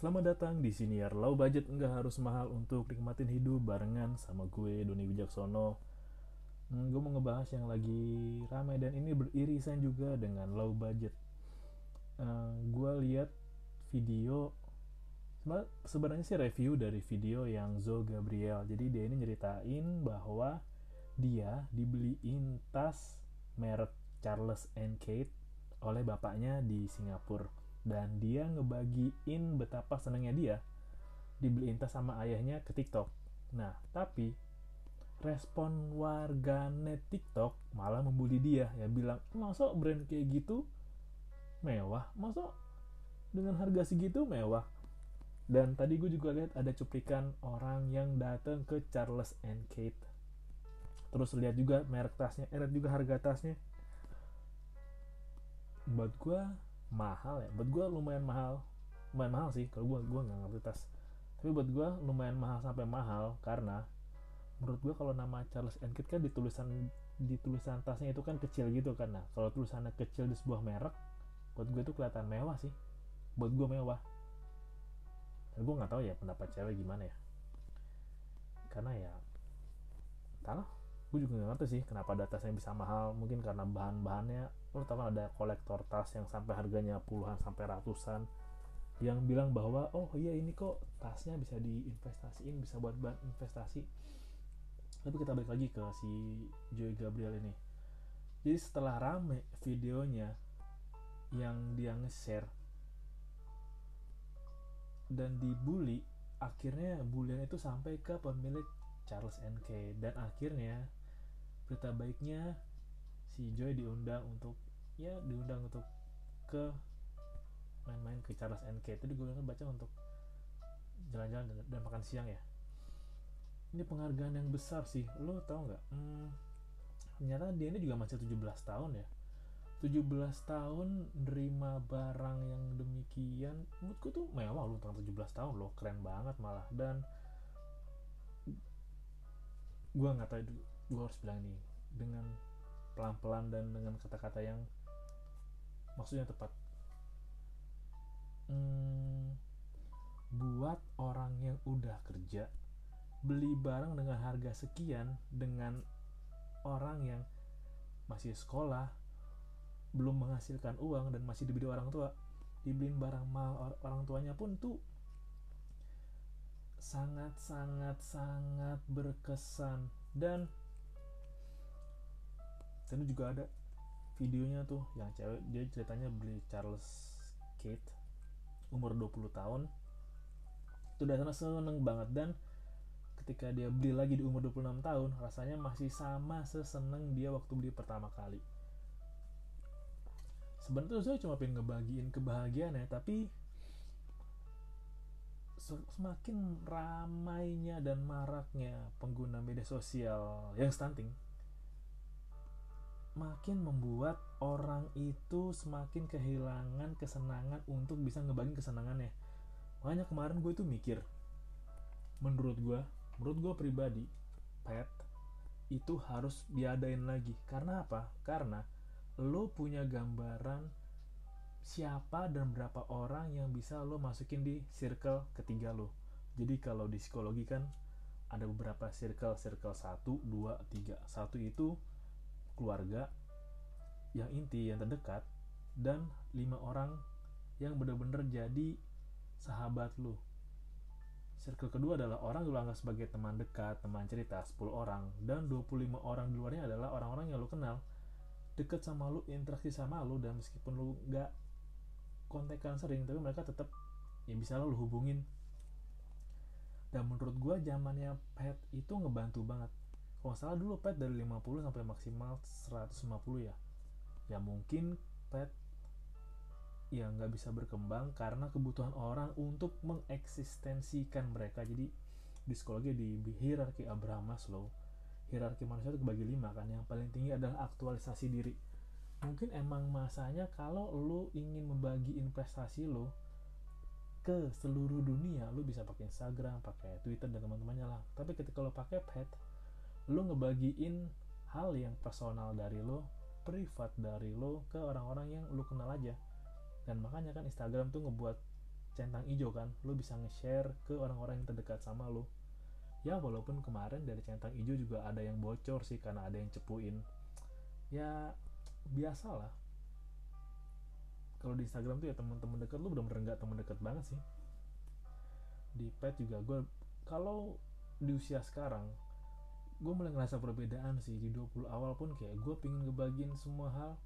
Selamat datang di siniar low budget nggak harus mahal untuk nikmatin hidup barengan sama gue Doni Wijaksono. Hmm, gue mau ngebahas yang lagi ramai dan ini beririsan juga dengan low budget. Uh, gue lihat video sebenarnya sih review dari video yang Zo Gabriel. Jadi dia ini nyeritain bahwa dia dibeliin tas merek Charles and Kate oleh bapaknya di Singapura dan dia ngebagiin betapa senangnya dia dibeliin tas sama ayahnya ke TikTok. Nah, tapi respon warga net TikTok malah membuli dia ya bilang, "Masa brand kayak gitu mewah? Masa dengan harga segitu mewah?" Dan tadi gue juga lihat ada cuplikan orang yang datang ke Charles and Kate. Terus lihat juga merek tasnya, eh, lihat juga harga tasnya. Buat gue mahal ya. Buat gue lumayan mahal. Lumayan mahal sih kalau gue gue nggak ngerti tas. Tapi buat gue lumayan mahal sampai mahal karena menurut gue kalau nama Charles and kan di tulisan di tulisan tasnya itu kan kecil gitu nah kalau tulisannya kecil di sebuah merek buat gue itu kelihatan mewah sih. Buat gue mewah. Dan gue nggak tahu ya pendapat cewek gimana ya. Karena ya entahlah. Gue juga gak ngerti sih kenapa datasnya bisa mahal. Mungkin karena bahan-bahannya kan ada kolektor tas yang sampai harganya puluhan sampai ratusan yang bilang bahwa oh iya ini kok tasnya bisa diinvestasiin bisa buat bahan investasi. Tapi kita balik lagi ke si Joy Gabriel ini. Jadi setelah rame videonya yang dia nge-share dan dibully akhirnya bulian itu sampai ke pemilik Charles NK dan akhirnya berita baiknya si Joy diundang untuk ya diundang untuk ke main-main ke Charles NK tadi gue kan baca untuk jalan-jalan dan, makan siang ya. Ini penghargaan yang besar sih. Lo tau nggak? Hmm, ternyata dia ini juga masih 17 tahun ya. 17 tahun nerima barang yang demikian menurutku tuh mewah lo tentang 17 tahun lo keren banget malah. Dan gue nggak tahu gue harus bilang ini dengan pelan-pelan dan dengan kata-kata yang maksudnya tepat. Hmm, buat orang yang udah kerja beli barang dengan harga sekian dengan orang yang masih sekolah belum menghasilkan uang dan masih dibeli orang tua dibeliin barang mahal orang tuanya pun tuh sangat sangat sangat berkesan dan dan juga ada videonya tuh yang cewek dia ceritanya beli Charles Kate umur 20 tahun. Itu udah sana seneng banget. Dan ketika dia beli lagi di umur 26 tahun rasanya masih sama seseneng dia waktu beli pertama kali. Sebenarnya saya cuma pengen ngebagiin kebahagiaan ya tapi semakin ramainya dan maraknya pengguna media sosial yang stunting makin membuat orang itu semakin kehilangan kesenangan untuk bisa ngebagiin kesenangannya. Makanya kemarin gue itu mikir menurut gue menurut gue pribadi pet itu harus diadain lagi. Karena apa? Karena lo punya gambaran siapa dan berapa orang yang bisa lo masukin di circle ketiga lo. Jadi kalau di psikologi kan ada beberapa circle. Circle 1, 2, 3 satu itu keluarga yang inti yang terdekat dan lima orang yang benar-benar jadi sahabat lu. Circle kedua adalah orang yang lu anggap sebagai teman dekat teman cerita 10 orang dan 25 orang di luarnya adalah orang-orang yang lu kenal. Deket sama lu interaksi sama lu dan meskipun lu gak kontekan sering tapi mereka tetap ya bisa lu hubungin. Dan menurut gua zamannya pet itu ngebantu banget kalau salah dulu pet dari 50 sampai maksimal 150 ya. Ya mungkin pet ya nggak bisa berkembang karena kebutuhan orang untuk mengeksistensikan mereka. Jadi di psikologi di hierarki Abraham Maslow hierarki manusia itu kebagi lima kan. Yang paling tinggi adalah aktualisasi diri. Mungkin emang masanya kalau lu ingin membagi investasi lo ke seluruh dunia lu bisa pakai Instagram pakai Twitter dan teman-temannya lah. Tapi ketika lo pakai pet lu ngebagiin hal yang personal dari lo privat dari lo ke orang-orang yang lo kenal aja. Dan makanya kan Instagram tuh ngebuat centang hijau kan lo bisa nge-share ke orang-orang yang terdekat sama lo ya walaupun kemarin dari centang hijau juga ada yang bocor sih karena ada yang cepuin. Ya biasalah. Kalau di Instagram tuh ya teman-teman dekat lu bener-bener nggak teman dekat banget sih. Di pet juga gue kalau di usia sekarang gue mulai ngerasa perbedaan sih di 20 awal pun kayak gue pingin ngebagiin semua hal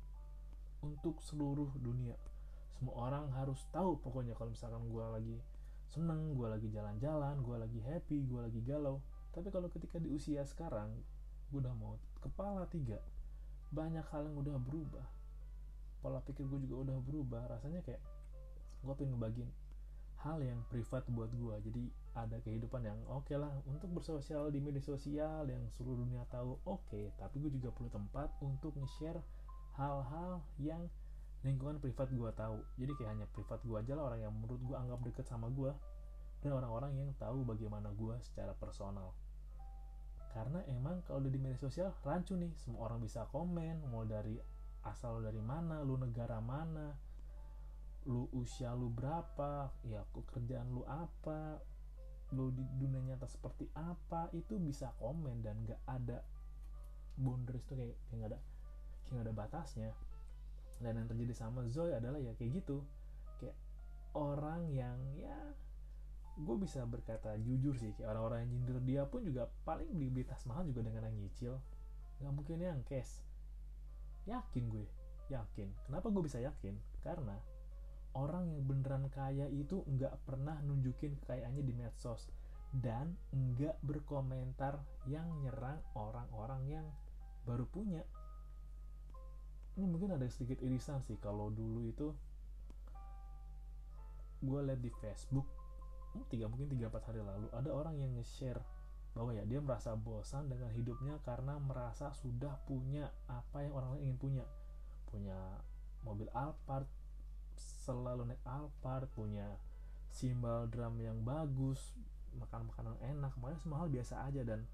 untuk seluruh dunia. Semua orang harus tahu pokoknya kalau misalkan gue lagi seneng gue lagi jalan-jalan gue lagi happy gue lagi galau. Tapi kalau ketika di usia sekarang gue udah mau kepala tiga banyak hal yang udah berubah. Pola pikir gue juga udah berubah. Rasanya kayak gue pengen ngebagiin hal yang privat buat gue jadi ada kehidupan yang oke okay lah untuk bersosial di media sosial yang seluruh dunia tahu oke. Okay, tapi gue juga perlu tempat untuk nge-share hal-hal yang lingkungan privat gue tahu. Jadi kayak hanya privat gue aja lah orang yang menurut gue anggap deket sama gue dan orang-orang yang tahu bagaimana gue secara personal. Karena emang kalau di media sosial rancu nih. Semua orang bisa komen mau dari asal dari mana lu negara mana lu usia lu berapa ya kerjaan lu apa lu di dunia nyata seperti apa itu bisa komen dan gak ada boundaries tuh kayak kayak gak ada kayak gak ada batasnya. Dan yang terjadi sama Zoe adalah ya kayak gitu. Kayak orang yang ya gue bisa berkata jujur sih kayak orang-orang yang nyindir dia pun juga paling beli beli tas mahal juga dengan yang nyicil. Nggak mungkin yang cash. Yakin gue yakin. Kenapa gue bisa yakin? Karena orang yang beneran kaya itu nggak pernah nunjukin kekayaannya di medsos. Dan nggak berkomentar yang nyerang orang-orang yang baru punya. Ini mungkin ada sedikit irisan sih kalau dulu itu gue liat di Facebook hmm, tiga mungkin tiga empat hari lalu ada orang yang nge-share bahwa ya dia merasa bosan dengan hidupnya karena merasa sudah punya apa yang orang lain ingin punya. Punya mobil Alphard selalu naik Alphard punya simbol drum yang bagus makan makanan enak makanya semua hal biasa aja. Dan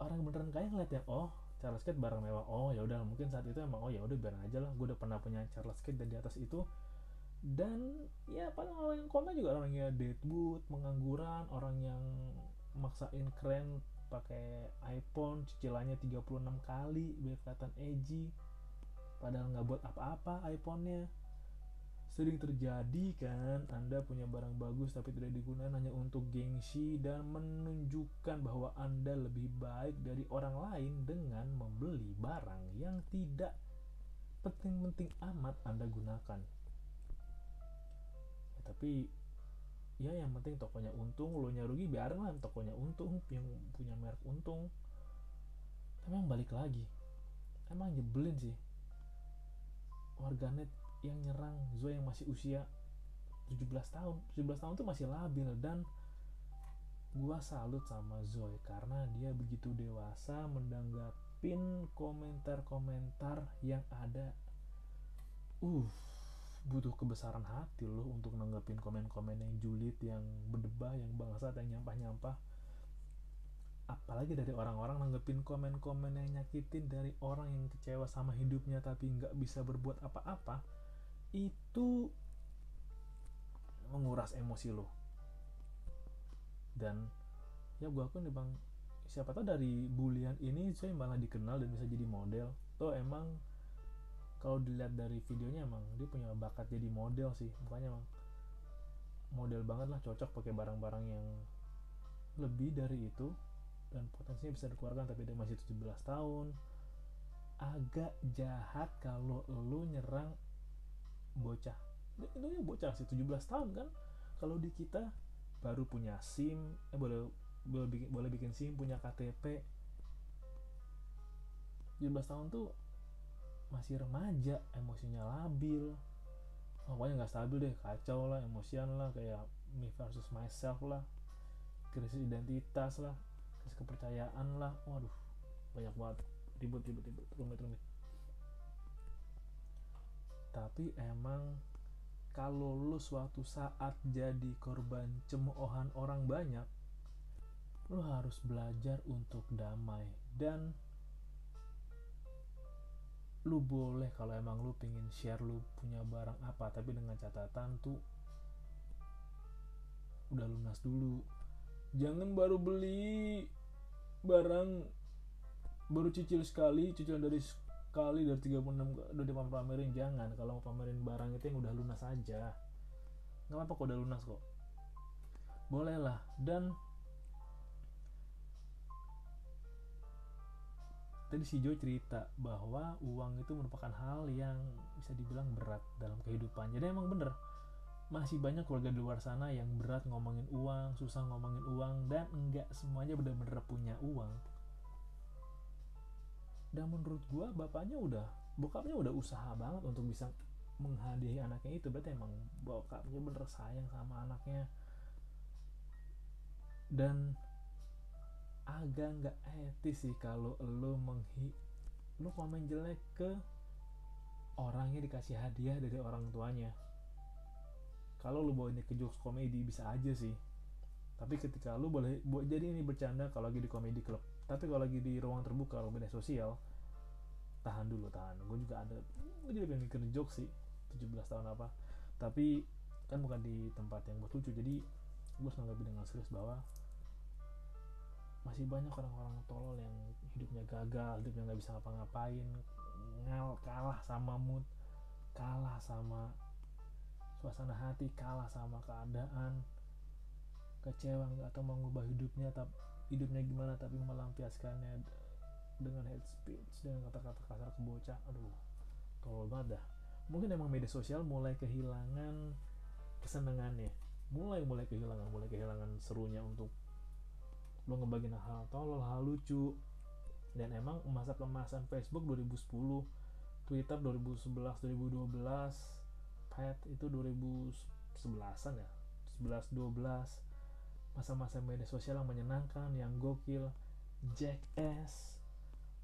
orang yang beneran kaya ngeliat ya oh Charles Kate barang mewah oh ya udah mungkin saat itu emang oh ya udah biar aja lah gue udah pernah punya Charles Kate dan di atas itu. Dan ya paling orang yang komen juga orangnya deadwood mengangguran orang yang maksain keren pakai iPhone cicilannya 36 kali biar kelihatan edgy padahal nggak buat apa-apa iPhone-nya sering terjadi kan Anda punya barang bagus tapi tidak digunakan hanya untuk gengsi dan menunjukkan bahwa Anda lebih baik dari orang lain dengan membeli barang yang tidak penting-penting amat Anda gunakan. Ya, tapi ya yang penting tokonya untung, lo nya rugi biarin tokonya untung, yang punya merek untung. Tapi yang balik lagi, emang nyebelin sih warganet yang nyerang Zoe yang masih usia 17 tahun. 17 tahun tuh masih labil dan gua salut sama Zoe karena dia begitu dewasa mendanggapin komentar-komentar yang ada. Uh butuh kebesaran hati loh untuk nanggepin komen-komen yang julid yang berdebah yang bangsat yang nyampah-nyampah apalagi dari orang-orang nanggepin komen-komen yang nyakitin dari orang yang kecewa sama hidupnya tapi nggak bisa berbuat apa-apa itu menguras emosi lo. Dan ya gue akun nih bang siapa tahu dari bulian ini saya malah dikenal dan bisa jadi model. Tuh emang kalau dilihat dari videonya emang dia punya bakat jadi model sih. Bukannya emang model banget lah cocok pakai barang-barang yang lebih dari itu dan potensinya bisa dikeluarkan tapi dia masih 17 tahun. Agak jahat kalau lu nyerang bocah. Itu ya bocah sih 17 tahun kan? Kalau di kita baru punya SIM eh boleh boleh bikin boleh bikin SIM punya KTP 17 tahun tuh masih remaja emosinya labil. Pokoknya nggak stabil deh kacau lah emosian lah kayak me versus myself lah. Krisis identitas lah krisis kepercayaan lah. Waduh banyak banget. Ribut ribut ribut. Rumit rumit tapi emang kalau lu suatu saat jadi korban cemoohan orang banyak lu harus belajar untuk damai. Dan lu boleh kalau emang lu pengen share lu punya barang apa. Tapi dengan catatan tuh udah lunas dulu jangan baru beli barang baru cicil sekali cicilan dari sekali dari 36 udah di pamerin. Jangan kalau mau pamerin barang itu yang udah lunas aja. Nggak apa-apa kok udah lunas kok. Boleh lah. Dan tadi si Joy cerita bahwa uang itu merupakan hal yang bisa dibilang berat dalam kehidupan. Jadi emang bener masih banyak keluarga di luar sana yang berat ngomongin uang susah ngomongin uang dan enggak semuanya bener-bener punya uang. Dan menurut gua bapaknya udah bokapnya udah usaha banget untuk bisa menghadiahi anaknya itu. Berarti emang bokapnya bener sayang sama anaknya. Dan agak nggak etis sih kalau lo menghi lo komen jelek ke orangnya dikasih hadiah dari orang tuanya kalau bawa ini ke jokes komedi bisa aja sih. Tapi ketika lo boleh buat jadi ini bercanda kalau lagi di komedi club tapi kalau lagi di ruang terbuka atau media sosial tahan dulu tahan. Gue juga ada gue juga pengen bikin jokes sih 17 tahun apa. Tapi kan bukan di tempat yang buat lucu jadi gue lebih dengan serius bahwa masih banyak orang-orang tolol yang hidupnya gagal hidupnya nggak bisa ngapa-ngapain ngal kalah sama mood kalah sama suasana hati kalah sama keadaan. Kecewa atau mengubah hidupnya tapi hidupnya gimana tapi melampiaskannya dengan head speech dengan kata-kata kasar ke bocah aduh tolol banget dah. Mungkin emang media sosial mulai kehilangan kesenangannya. Mulai mulai kehilangan mulai kehilangan serunya untuk lo ngebagiin hal tolol hal lucu. Dan emang masa kemasan Facebook 2010 Twitter 2011 2012 Pet itu 2011an ya. 11 12 masa-masa media sosial yang menyenangkan yang gokil. Jackass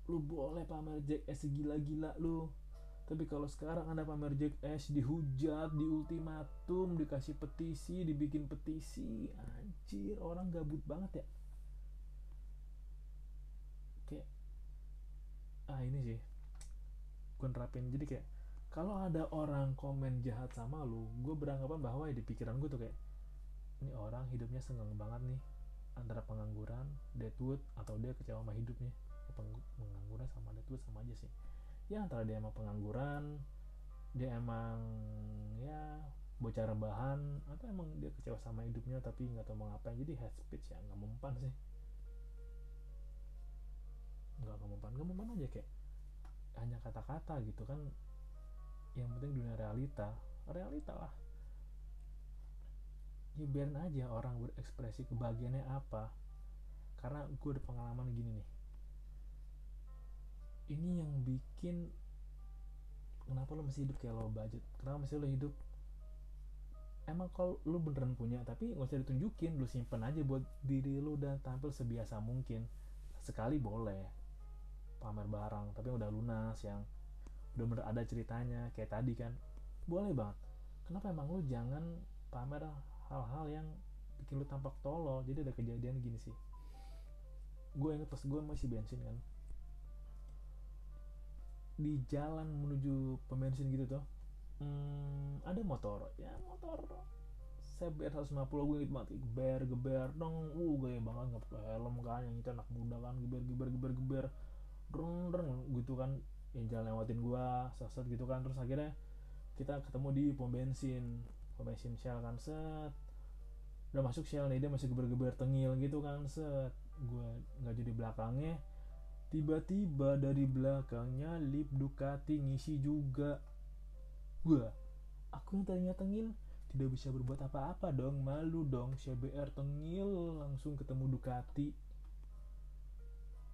lu boleh pamer Jackass gila-gila lu. Tapi kalau sekarang anda pamer Jackass dihujat, di ultimatum, dikasih petisi, dibikin petisi, anjir orang gabut banget ya. Ah ini sih gue nerapin. Jadi kayak kalau ada orang komen jahat sama lu gue beranggapan bahwa ya di pikiran gue tuh kayak ini orang hidupnya seneng banget nih antara pengangguran deadwood atau dia kecewa sama hidupnya. Ya, pengangguran sama deadwood sama aja sih. Ya antara dia emang pengangguran dia emang ya bocah rebahan atau emang dia kecewa sama hidupnya tapi nggak tahu mau ngapain. Jadi head speech ya nggak mempan sih. Nggak mempan. Nggak mempan aja kayak hanya kata-kata gitu kan yang penting dunia realita. Realita lah. Ya biarin aja orang berekspresi kebahagiaannya apa. Karena gue ada pengalaman gini nih. Ini yang bikin kenapa lo masih hidup kayak lo budget? Kenapa masih lo hidup? Emang kalau lo beneran punya tapi nggak usah ditunjukin lo simpen aja buat diri lo dan tampil sebiasa mungkin. Sekali boleh. Pamer barang tapi udah lunas yang udah bener ada ceritanya kayak tadi kan. Boleh banget. Kenapa emang lu jangan pamer hal-hal yang bikin lu tampak tolol? Jadi ada kejadian gini sih. Gue inget pas gue masih bensin kan. Di jalan menuju pembensin gitu tuh hmm, ada motor. Ya motor CBR 150 gue inget banget. Geber geber dong. Uh gaya banget nggak pakai helm kan yang itu anak muda kan. Geber geber geber geber. Dreng gitu kan yang jalan lewatin gua saset gitu kan. Terus akhirnya kita ketemu di pom bensin. Pom bensin Shell kan set. Udah masuk Shell nih dia masih geber-geber tengil gitu kan set. Gua nggak jadi belakangnya. Tiba-tiba dari belakangnya lip Ducati ngisi juga. Gua aku yang tadinya tengil tidak bisa berbuat apa-apa dong. Malu dong CBR tengil langsung ketemu Ducati.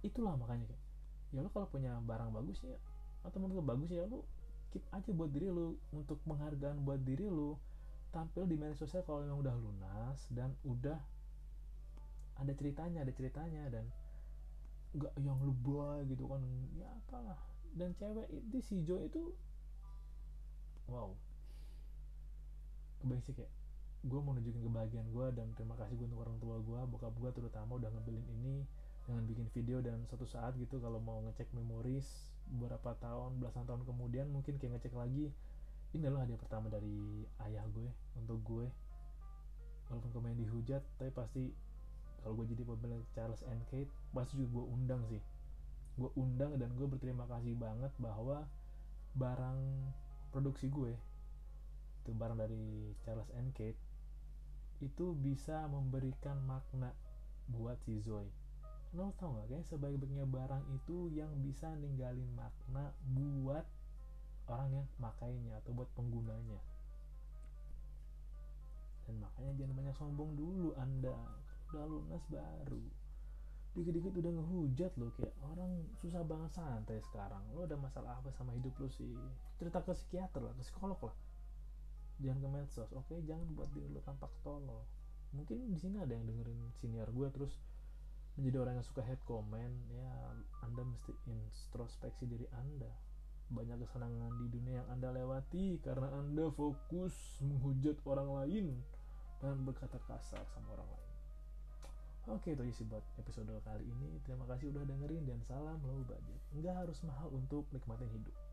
Itulah makanya kayak ya lo kalau punya barang bagus ya atau menurut lo bagus ya lo keep aja buat diri lo untuk penghargaan buat diri lo tampil di media sosial kalau memang udah lunas dan udah ada ceritanya ada ceritanya dan nggak yang lu boy gitu kan ya apalah. Dan cewek itu si Jo itu wow. Sih kayak gue mau nunjukin kebahagiaan gue dan terima kasih gue untuk orang tua gue bokap gue terutama udah ngebelin ini dengan bikin video dan suatu saat gitu kalau mau ngecek memoris beberapa tahun belasan tahun kemudian mungkin kayak ngecek lagi ini adalah hadiah pertama dari ayah gue untuk gue. Walaupun komen dihujat tapi pasti kalau gue jadi pemilik Charles and Kate pasti juga gue undang sih. Gue undang dan gue berterima kasih banget bahwa barang produksi gue itu barang dari Charles and Kate itu bisa memberikan makna buat si Zoe lo tau gak kayak sebaik-baiknya barang itu yang bisa ninggalin makna buat orang yang makainya atau buat penggunanya. Dan makanya jangan banyak sombong dulu anda. Udah lunas baru. Dikit-dikit udah ngehujat lo kayak orang susah banget santai sekarang. Lo ada masalah apa sama hidup lo sih? Cerita ke psikiater lah ke psikolog lah. Jangan ke medsos oke? Jangan buat diri lo tampak tolol. Mungkin di sini ada yang dengerin senior gue terus menjadi orang yang suka head comment ya anda mesti introspeksi diri anda. Banyak kesenangan di dunia yang anda lewati karena anda fokus menghujat orang lain dan berkata kasar sama orang lain. Oke itu isi buat episode kali ini. Terima kasih udah dengerin dan salam low budget. Nggak harus mahal untuk nikmatin hidup